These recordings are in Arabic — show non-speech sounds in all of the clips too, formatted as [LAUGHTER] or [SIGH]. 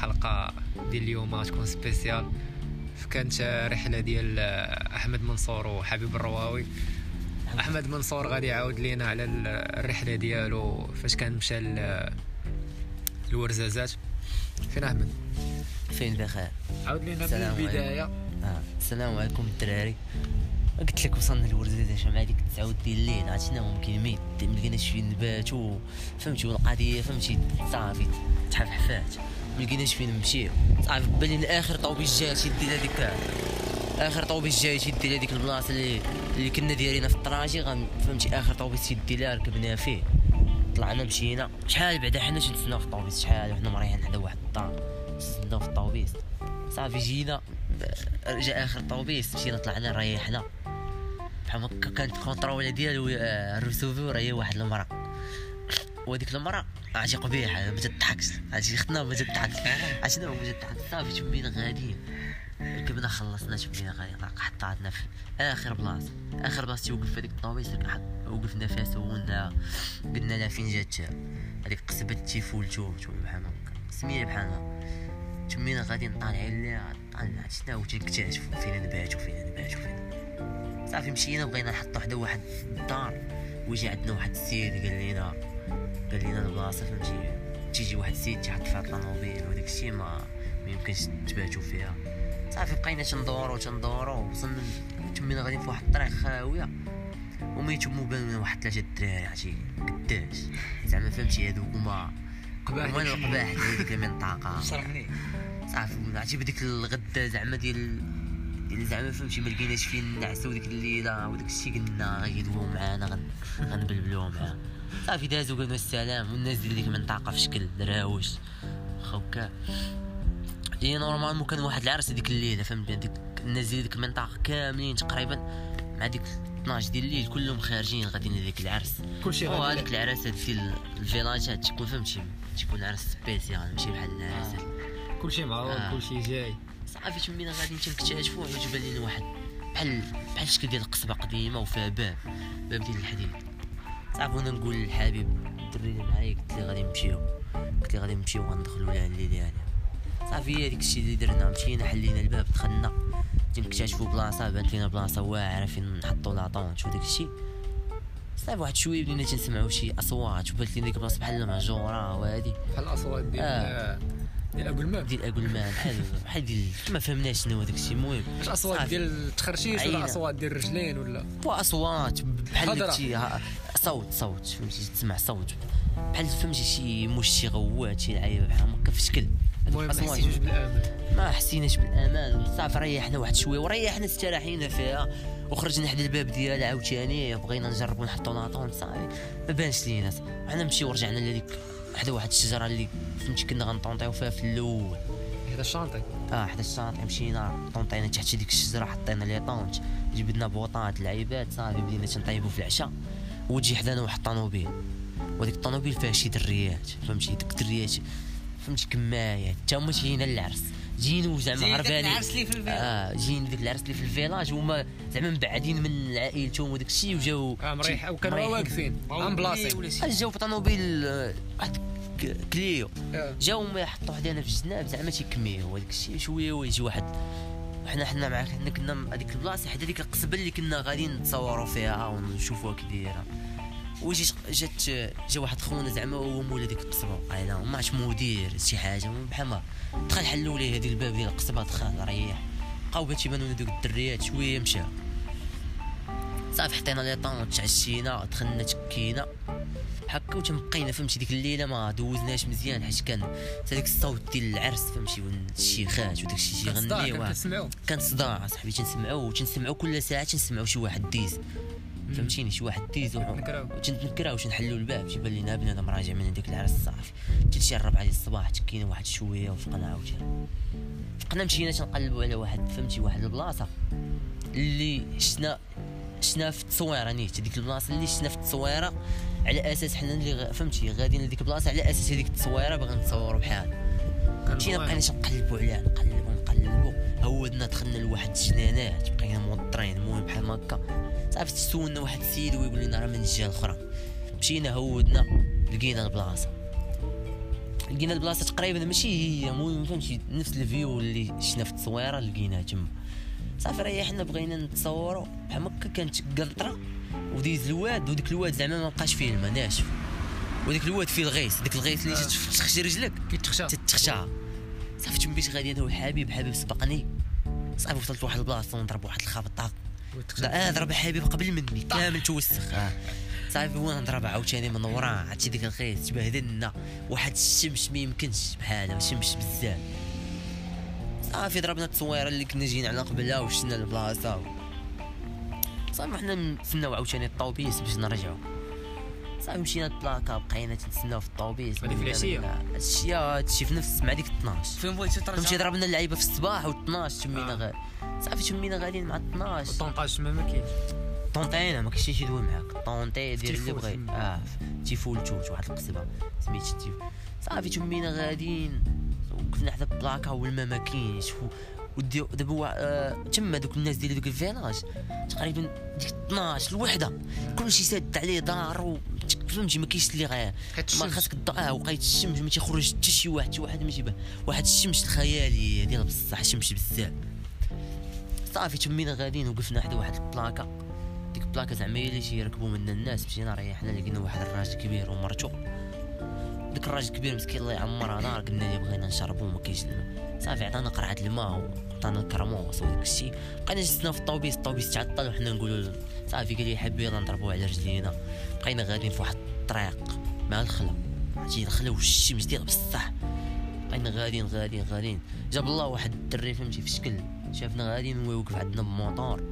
الحلقة ديال اليوم غتكون سبيسيال. كانت رحلة ديال أحمد منصور وحبيب الرواوي. أحمد منصور غادي يعاود لينا على الرحلة ديالو فاش كان مشى الورزازات فين أحمد؟ فين بخير. عاود لينا من السلام البداية. آه. السلام عليكم الدراري. قلت لك وصلنا لورزازة مع ديك التسعود ديال الليل عرفتنا ممكن؟ ميت ما لقيناش فين نباتو. فهمتي والقضية فهمتي صافي تحفحفات. ما لقيناش فين نمشيو صافي بالي آخر طوبيس جا تيدي لهاديك آخر طوبيس جاي تيدي لهاديك البلاصة اللي اللي كنا دايرينها في الطراجي فهمتي؟ آخر طوبيس تيدي لها ركبنا فيه. طلعنا مشينا. شحال بعدا حنا تنتسناو في الطوبيس؟ شحال؟ وحنا مريحين حدا واحد الدار. تسناو في الطوبيس. صافي جينا. رجع آخر طوبيس. مشينا طلعنا ريحنا. بحال هكا كانت كونترول ديالو آه، الرسوفي وراه واحد المرا وهذيك المرا عرفتي قبيحه ما تضحكش عرفتي ختنا ما تضحكش [LAUGHS] عرفتي ما تضحكش صافي تمينا غاديين ركبنا خلصنا تمينا غاديين حطاتنا في آخر بلاصة. آخر بلاصة توقف هذيك الطوبيس وقفنا فيها سولنا قلنا لها فين جات هذيك قصبة تيفولتو ولا بحال هكا. سميه بحال هكا. تمينا غاديين طالعين ليها طالعين شنا وتنكتشفوا. فينا نباتو فينا نباتو فينا صافي مشينا بغينا نحطو حدا واحد الدار ويجي عندنا واحد السيد قال لينا قال لينا البلاصه فهمتي تيجي واحد السيد تيحط فيها الطوموبيل وداك الشيء ما يمكنش تباتوا فيها. صافي بقينا تندورو تندورو وصلنا تمينا غاديين في واحد الطريق خاويه وما يتمو بان واحد ثلاثة الدراري عرفتي؟ قداش. زعما فهمتي؟ هادوك هما قباح هما القباح ديال ديك المنطقة. صافي عرفتي؟ بديك الغدا زعما ديال ديال زعما فهمتي؟ ما لقيناش فين نعسو ديك الليلة وداك الشيء قلنا غيدويو معانا غن- غنبلبلو معاه. صافي دازو قالوا السلام. والناس ديال ديك المنطقة في شكل دراوش خوكا. هي normalement كان واحد العرس هذيك الليلة فهمت؟ ديك الناس ديال ديك المنطقة كاملين تقريبا مع ديك 12 ديال الليل كلهم خارجين غاديين لديك العرس. كلشي غادي. هذيك العراسات ديال الفيلاجات تكون فهمتي تكون عرس spécial ماشي بحال العراسات كلشي معروف آه. كلشي جاي. صافي تمينا غادي تنكتشفوا وجبان لنا واحد بحال بحال الشكل ديال القصبه قديمة وفيها باب باب ديال الحديد صافي وأنا نقول للحبيب الدري اللي معايا قلت لي غادي نمشيو قلت لي غادي نمشيو غندخلوا لها الليل يعني صافي هي ديك الشيء اللي درنا مشينا حلينا الباب دخلنا تنكتشفوا بلاصة بانت لنا بلاصة واعره فين نحطوا la tente وداك الشيء صافي واحد شوية بدينا تنسمعوا شي أصوات وبانت لنا ديك البلاصه بحال مهجوره وهادي. بحال الأصوات ديال آه. ديال أبو المام ديال اكل الماء بحال بحال ديال ما فهمناش شنو هو داك الشيء المهم. واش أصوات. ديال التخرشيش. ولا أصوات ديال الرجلين ولا؟ واصوات بحال صوت صوت فهمتي تسمع صوت. بحال فهمتي شي موش شي غوات شي لعيبة بحال هكا في شكل. المهم ما. حسيتوش بالأمان. ما حسيناش بالأمان. صافي ريحنا واحد شوية وريحنا استراحينا فيها. وخرجنا حدا الباب ديالها عاوتاني بغينا نجربوا نحطوا لاطون صافي. ما بانش لينا. حنا نمشيو ورجعنا لهذيك حدا واحد الشجرة اللي فهمتي كنا غنطونطيو فيها في الأول. هذا الشانطي. آه حدا الشاطئ مشينا طونطينا تحت ديك الشجرة حطينا لي طونج. جبدنا بوطات لعيبات صافي بدينا تنطيبوا في العشاء. وتجي حدانا واحد الطوموبيل وديك الطوموبيل فيها شي دريات فهمتي؟ ديك الدريات فهمتي كمايات تا هما جايين للعرس. جينو زعما العرس اللي في الفيلا. آه جايين ديك العرس اللي في village هما زعما مبعدين من عائلتهم وداك الشيء وجاو آه مريح. وكانوا. واقفين ولا شي. آه، جاو بطوموبيل آه، واحد ك- كليو. آه. جاو ما يحطوا حدانا في الجناب زعما تيكميو هذاك الشيء. شوية ويجي واحد. حنا حنا معاك. حنا كنا هذيك البلاصة حدا ديك القصبه اللي كنا غاديين نتصوروا فيها ونشوفوها كي وجي جات جا واحد خونا زعما هو مول هذيك القصبة. قايله ما عرفتش مدير شي حاجة بحال ما دخل حلوا ليه هذيك الباب ديال القصبة دخل ريح. بقاو باش يبانوا لنا دوك الدريات شوية مشى. صافي حطينا les tentes تعشينا دخلنا تكينا هكا وتنبقينا فهمتي ديك الليلة ما دوزناش مزيان حيت كان ديك الصوت ديال العرس فهمتي والشيخات وداك الشيء تيغنيو كان صداع صاحبي تنسمعو وتنسمعو كل ساعة تنسمعو شي واحد ديز. فهمتيني؟ شي واحد ديز نكراو. وتنكراو تنحلوا الباب تيبان لينا بنادم راجع من هذيك العرس صافي حتى شي الربعة ديال الصباح تكينا واحد شوية وفقنا عاوتاني فقنا مشينا تنقلبوا على واحد فهمتي واحد البلاصة اللي شنا شنا في التصويرة نيت هذيك البلاصة اللي شنا في التصويرة على أساس حنا اللي فهمتي غاديين لديك البلاصة على أساس هذيك التصويرة باغي نتصوروا بحال. مشينا. بقينا نقلبوا عليها نقلبوا نقلبوا. هودنا دخلنا لواحد الجنانات بقينا موطرين المهم بحال هكا. صافي تسولنا واحد السيد ويقول لنا راه من الجهه الاخرى مشينا هودنا لقينا البلاصة. لقينا البلاصة تقريبا ماشي هي المهم فهمتي نفس الفيو اللي شفنا في التصويرة لقيناها تما. صافي ريحنا بغينا نتصوروا بحال هكا كانت قلطره وديز الواد وديك الواد زعما ما بقاش فيه الماء ناشف. وديك الواد فيه الغيث ديك الغيث اللي آه. تخشي رجلك كيتخشى. تتخشى. صافي تمشيت غادي أنا وحبيب حبيب سبقني صافي وصلت لواحد البلاصة ونضرب واحد الخبطه لا آه ضرب حبيب قبل مني كامل توسخ. آه. صافي وأنا نضرب عاوتاني من وراه عرفتي ديك الخيط تبهدلنا واحد الشمس ما يمكنش بحالها شمس بزاف. صافي ضربنا التصويرة اللي كنا جايين على قبلها وشنا البلاصة. صافي حنا نتسناو عاوتاني الطوبيس باش نرجعو. صافي مشينا البلاكا بقينا تنتسناو في الطوبيس. هذه في العشية؟ هادشي هادشي في نفس مع ديك 12 فين بغيتي فهمتي ترجع ضربنا اللعيبة في الصباح و12 تمينا آه. غير. صافي تمينا غاديين مع 12 الطونطاج ما ما كاينش. طونطينا ما كاينش شي دوي معاك. طونطي دير اللي بغيت. آه تيفول توت واحد القصبه سميت تيف صافي تمينا غاديين. وقفنا حدا البلاكا والما ما كاينش. و- ودي دابا وا- آه تما دوك الناس ديال دوك الفيلاج تقريبا ديك 12 الوحدة. كلشي ساد عليه دار فهمتي ما كاينش اللي غير. ما الشمس. خاصك آه وقيت الشمس ما تيخرج حتى شي واحد شي واحد ما تيبان. واحد الشمس الخياليه ديال بصح شمس بزاف. صافي تمينا غاديين وقفنا حدا واحد البلاكا ديك البلاكا زعما هي اللي تيركبوا منا الناس مشينا ريحنا لقينا واحد الراجل كبير ومرتو ديك الراجل الكبير مسكين الله يعمرها دار قلنا ليه بغينا نشربو وما كاينش الماء صافي عطانا قرعة الماء وعطانا الكرموس وداك الشيء بقينا جلسنا في الطوبيس الطوبيس تعطل وحنا نقولوا صافي قال لي حبي يلا نضربوه على رجلينا. بقينا غاديين في واحد الطريق مع الخلا. عرفتي؟ الخلا والشمس ديال بصح. بقينا غاديين غاديين غاديين. جاب الله واحد الدري فهمتي؟ في شكل. شافنا غاديين هو يوقف عندنا بموطور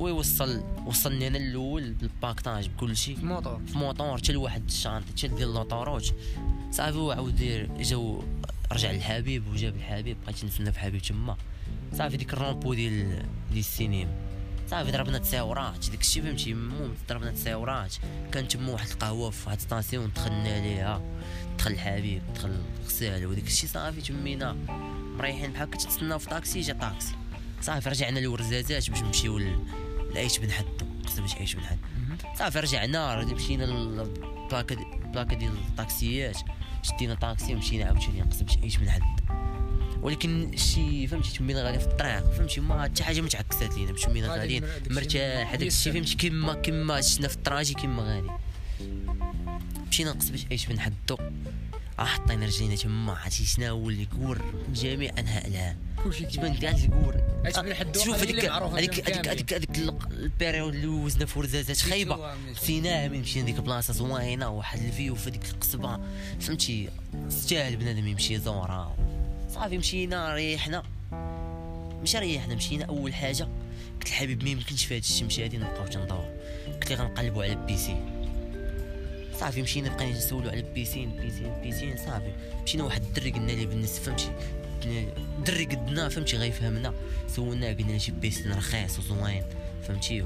هو يوصل وصلني أنا الأول بال paquetage بكل شيء في الموطور. في موطور حتى لواحد ال chantier حتى ديال la route صافي هو عاود جاو رجع للحبيب وجاب الحبيب بقيت نتسنى في حبيب تما. صافي ديك الرومبو ديال ديال السينما. صافي ضربنا تساورات ديك الشيء فهمتي؟ المهم ضربنا تساورات كان تما واحد القهوة في واحد station دخلنا ليها دخل الحبيب دخل الغسال وديك الشيء صافي تمينا. مريحين بحال هكا تتسناو في طاكسي جا طاكسي. صافي رجعنا لورزازات باش نمشيو لعيش بن حدو قصد باش عيش بن حد. صافي رجعنا مشينا البلاكا ديال الطاكسيات. شدينا طاكسي ومشينا عاوتاني قصد باش عيش بن حد. ولكن شي فهمتي تمينا غادي في الطريق فهمتي ما حتى حاجة ما تعكسات لينا تمينا من- الشيء مرتاح هذاك الشيء. فهمتي كيما كيما شفنا في ال trajet كيما غادي. مشينا نقص باش عيش بن حدو حطينا رجلينا تما عرفتي شنو هو اللي كور من جميع انحاء العالم كلشي تبان كاع. الكور شوف هذه هذيك هذيك هذيك. هذيك هذيك ال- ال période اللي وزنا في ورزازات خايبة. سينا من مشينا ديك البلاصه زوينة واحد ال vue في ديك القصبة. فهمتي؟ تستاهل بنادم يمشي يزورها. صافي مشينا ريحنا. مش ريحنا مشينا. أول حاجة قلت الحبيب ما يمكنش في هذا الشمس هادي نبقاو تندور قلت لي غنقلبوا على ال piscine صافي مشينا بقينا نسولو على ال piscine piscine piscine صافي. مشينا واحد الدري قلنا ليه بالنسبة فهمتي؟ قلنا- الدري قدنا فهمتي؟ غيفهمنا. سولناه قلنا له شي piscine رخيص وزوين فهمتي؟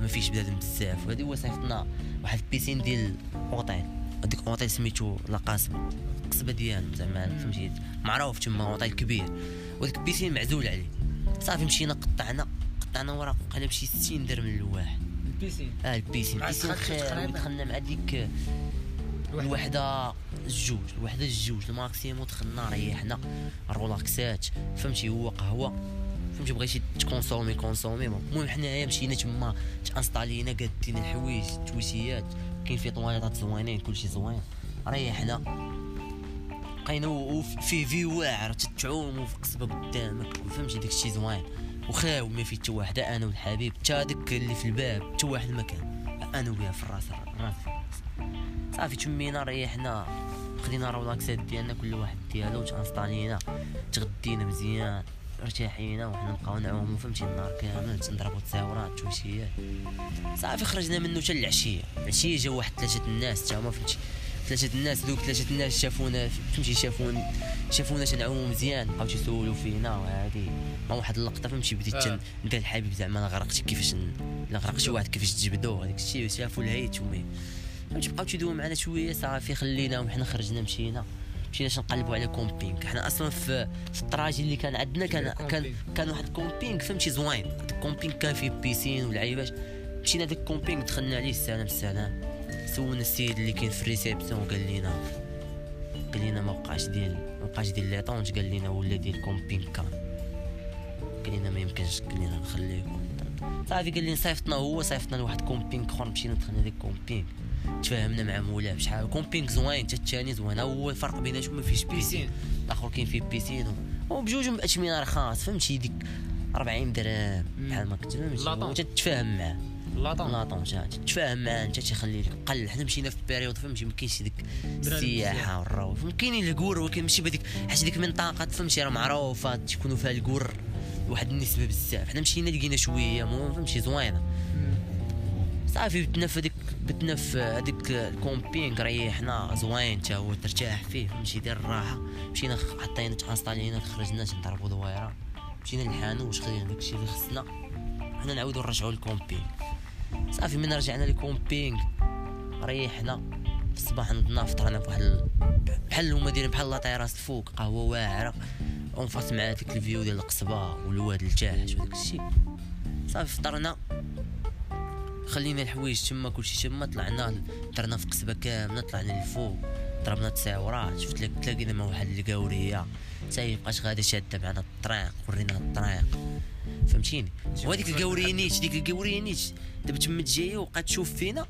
ما فيش بنادم بزاف. وهذه هو صيفطنا واحد ال piscine ديال أوطيل. هذيك أوطيل سميتو La Kasbah القصبه ديالهم زعما فهمتي؟ معروف تما أوطيل كبير. وديك ال piscine معزول عليه. صافي مشينا قطعنا. قطعنا ورا قلب شي 60 درهم للواحد ال piscine آه ال piscine ال piscine خير. ودخلنا مع ديك الوحدة الجوج الوحدة الجوج. ال maximum دخلنا ريحنا relaxات فهمتي هو قهوة. فهمتي بغيتي تconsommer consommer. المهم حنايا مشينا تما تinstallينا قادين الحوايج التويشيات كاين فيه طواليطات زوينين كلشي زوين. ريحنا بقينا وفيه vue واعر تتعوم وفي قصبة قدامك. فهمتي داك الشيء زوين. وخاو ما فيه حتى واحد أنا والحبيب حتى هذاك اللي في الباب حتى واحد ما كان أنا وياه في الراس في الراس. صافي تمينا ريحنا خدينا relax ات ديالنا كل واحد ديالو ت installينا تغدينا مزيان ارتاحينا وحنا نبقاو نعومو فهمتي؟ النهار كامل تنضربو تصاورات توشيات. صافي خرجنا منه حتى العشية. العشية جاو واحد ثلاثة الناس تا هما فهمتي؟ ثلاثة الناس دوك ثلاثة الناس شافونا فهمتي شافون شافونا تنعومو مزيان بقاو تيسولو فينا وهادي. ما واحد اللقطة فهمتي بديت آه. ندير الحبيب زعما أنا غرقت كيفاش لا غرق شي واحد كيفاش تجبدوه هذاك الشيء شافوا الهيت و mais فهمتي بقاو تيدويو معنا شوية صافي خليناهم حنا خرجنا مشينا. مشينا نقلبوا على camping حنا أصلا في في ال trajet اللي كان عندنا كان كان camping. كان واحد ال camping فهمتي زوين. هذاك ال camping كان فيه piscine والعيبات. مشينا داك ال camping دخلنا عليه السلام السلام. سولنا السيد اللي كاين في ال réception قال لنا لينا ما وقعش ديال ما وقعش ديال les tentes قال لينا ولا ديال camping كان قال لنا ما يمكنش قال لنا نخليكم. صافي قال لي صيفطنا هو صيفطنا لواحد camping اخر مشينا دخلنا ديك camping تفاهمنا مع مولاه بشحال. camping زوين حتى الثاني زوين. هو الفرق بيناتهم ما فيهش piscine. الآخر كاين فيه piscine. وبجوج اثمنه رخاص فهمتي ديك 40 درهم بحال ما كنت فهمتي. تتفاهم معاه. la tente. la tente تتفاهم معاه انت تيخلي لك قل. حنا مشينا في période فهمتي ما كاينش ديك السياحة والروح كاينين الكاور ولكن ماشي بهذيك حيت ديك المنطقة فهمتي راه معروفة تكونوا فيها الكاور واحد النسبة بزاف. حنا مشينا لقينا شوية مو فهمتي زوينة. صافي بتنا في هذيك بتنا في هذيك ال camping ريحنا زوين تا هو ترتاح فيه فهمتي دير الراحة. مشينا حطينا تانستالينا خرجنا نضربوا دويره مشينا للحانوت خدينا داكشي اللي خصنا. حنا نعاودو نرجعو لل camping. صافي من رجعنا لل camping ريحنا. في الصباح نضنا فطرنا في واحد بحال هما دايرين بحال la terrasse الفوق. قهوة واعرة. en face مع ديك ال vue ديال القصبة والواد التاحت وداك الشيء. صافي فطرنا. خلينا الحوايج تما كلشي تما. طلعنا درنا في قصبة كاملة طلعنا للفوق ضربنا تساورات شفت لك تلاقينا مع واحد القاوريه حتى بقاش غادا شادة معنا الطريق ورينا الطريق. فهمتيني؟ وهذيك القاوريه نيت ديك القاوريه نيت دابا تما جاية وبقات تشوف فينا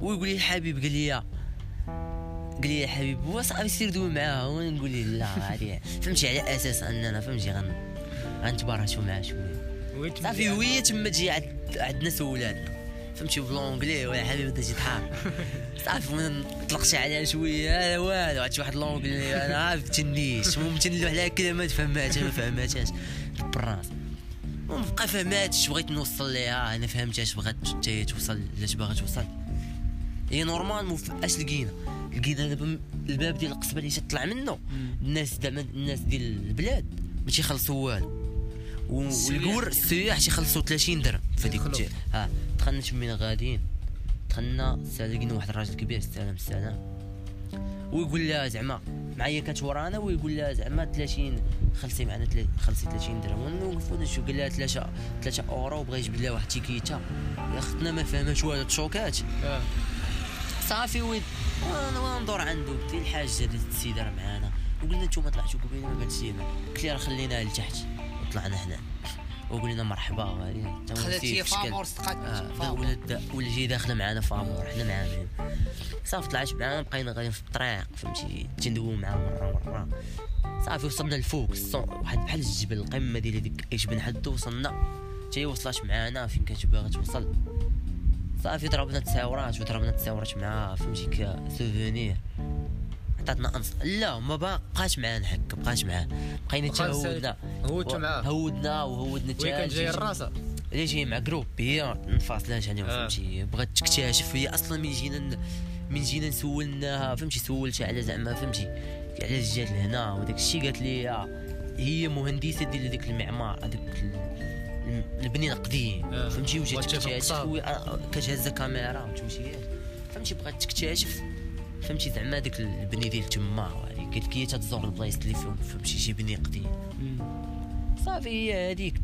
ويقول لي الحبيب قال لي قال لي يا حبيب هو صاحبي سير دوي معاها وأنا نقول لا عادي فهمتي على أساس أننا فهمتي غن غنتبارشوا معاه شوية. صافي وهي تما تجي عندنا سولات فهمتي بلونجلي ولا حبيبي انت جيت حار [LAUGHS] صافي من طلقت عليها شوية هذا والو. عرفت واحد لونجلي أنا عارف تنيش ممكن له عليها كلمات فهماتها ما فهماتهاش. بالراس. المهم بقى فهماتش بغيت نوصل ليها؟ أنا فهمتها بغات حتى توصل لاش باغا توصل. هي نورمال اش لقينا؟ لقينا دابا الباب ديال القصبة اللي تطلع منه. الناس زعما الناس ديال البلاد ما تيخلصوا والو. والقور السياح تيخلصوا 30 درهم في هذيك ها دخلنا تمينا غاديين. دخلنا لقينا واحد الراجل كبير السلام السلام. ويقول لها زعما معايا كانت ورانا ويقول لها زعما 30 خلصي معنا خلصي 30 درهم ونوقفوا نشوف قال لها 3 3 اورو وبغى يجبد لها واحد تيكيتا. يا اختنا ما فهماش والو تشوكات. آه. صافي وين أنا ندور عنده قلت الحاجة هذه السيدة راه معانا. وقلنا نتوما طلعتوا قبيلة ما لينا قلت لي راه خليناها لتحت. وطلعنا هنا. وقلنا مرحبا دخلت هي فامور صدقات آه ولا ولا جاي داخله معنا فامور حنا معانا صافي طلعت معانا بقينا غاديين في الطريق فهمتي؟ تندوو معاه مره مره صافي وصلنا لفوق واحد بحال الجبل القمة ديال هذيك إيش بن حدو وصلنا. حتى وصلت معانا فين كانت باغا توصل. صافي ضربنا تساورات وضربنا تساورات معاه فهمتي كسوفونير عطاتنا انص لا ما بقاش معانا هكا بقاش معاه. بقينا تهودنا هودتو معاه. هودنا وهودنا وهي كان جاي الراسة. اللي جاي مع جروب هي منفصلاش يعني فهمتي. بغات تكتشف هي أصلا من جينا من جينا سولناها فهمتي سولتها على زعما فهمتي. على جات لهنا وداك الشيء قالت لي هي مهندسة ديال هذاك المعمار هذاك البنين قديم آه. فهمتي وجات تكتشف كتهز كاميرا وتمشي فهمتي بغات تكتشف فهمتي زعما داك البني ديال تما لك هي تزور البلايص اللي فيهم فهمتي شي بني قديم. صافي هي هذيك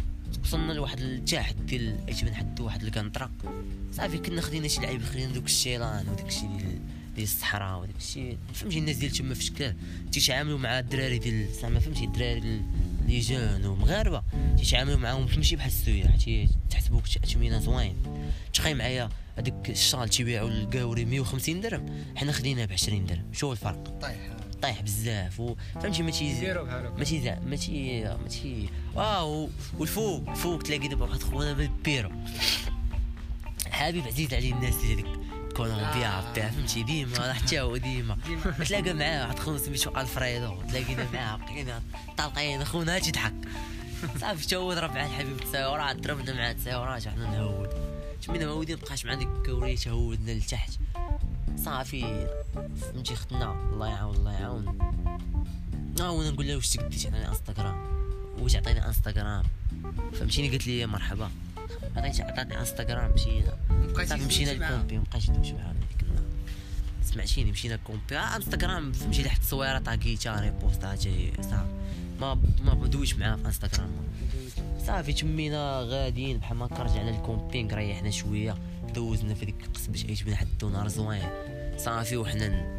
وصلنا لواحد التحت ديال ايتبان حد واحد الكنطره صافي كنا خدينا شي لعيب خدينا دوك الشيلان وداك الشيء ديال ديال الصحراء وداك الشيء فهمتي الناس ديال تما في شكل تيتعاملوا مع الدراري ديال زعما فهمتي الدراري لي جون ومغاربه تيتعاملوا معاهم ماشي بحال السياح تحسبوك تمينه زوين تخيل معايا هذاك الشال تيبيعوا الكاوري 150 درهم حنا خدينا ب 20 درهم. شو الفرق. طيح طايح بزاف فهمتي ما تي ما تي ما تي ما تي آه والفوق. الفوق تلاقي دابا واحد خونا بالبيرو حبيب عزيز عليه الناس هذيك كولومبيا آه. فهمتي؟ ديما حتى هو ديما. تلاقى معاه واحد خونا سميتو ألفريدو تلاقينا معاه بقينا طالقين خونا تيضحك صافي حتى هو ضرب مع الحبيب التصاورات ضربنا مع التصاورات وحنا نهود. تمينا مهودين مبقاش مع ديك الكاورية هودنا لتحت صافي فهمتي ختنا الله يعاون الله يعاون. آه وأنا نقول لها واش تقديت على انستغرام عطيني انستغرام فهمتيني؟ قالت لي مرحبا. عطيتي عطاتني انستغرام مشينا. صافي مشينا لل camping مبقيتش نمشي معاها ديك سمعتيني مشينا لل camping. آه انستغرام فهمتي لحت التصويره طاكيتا ريبوستا جاي صافي. ما ما بدويش معاها في انستغرام. صافي تمينا غاديين بحال ما رجعنا لل camping ريحنا شوية دوزنا في ديك القصبة عيش بن حد نهار زوين. صافي وحنا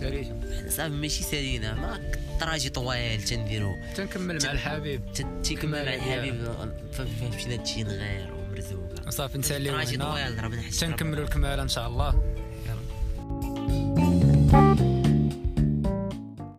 ساليتو حنا صافي ماشي سالينا ما trajet طوال تنديرو. تنكمل مع الحبيب. تيكمل مع الحبيب. فهمتينا هادشي غير ومرزوق وصافي نساليو هنا. تنكملوا الكمالة إن شاء الله.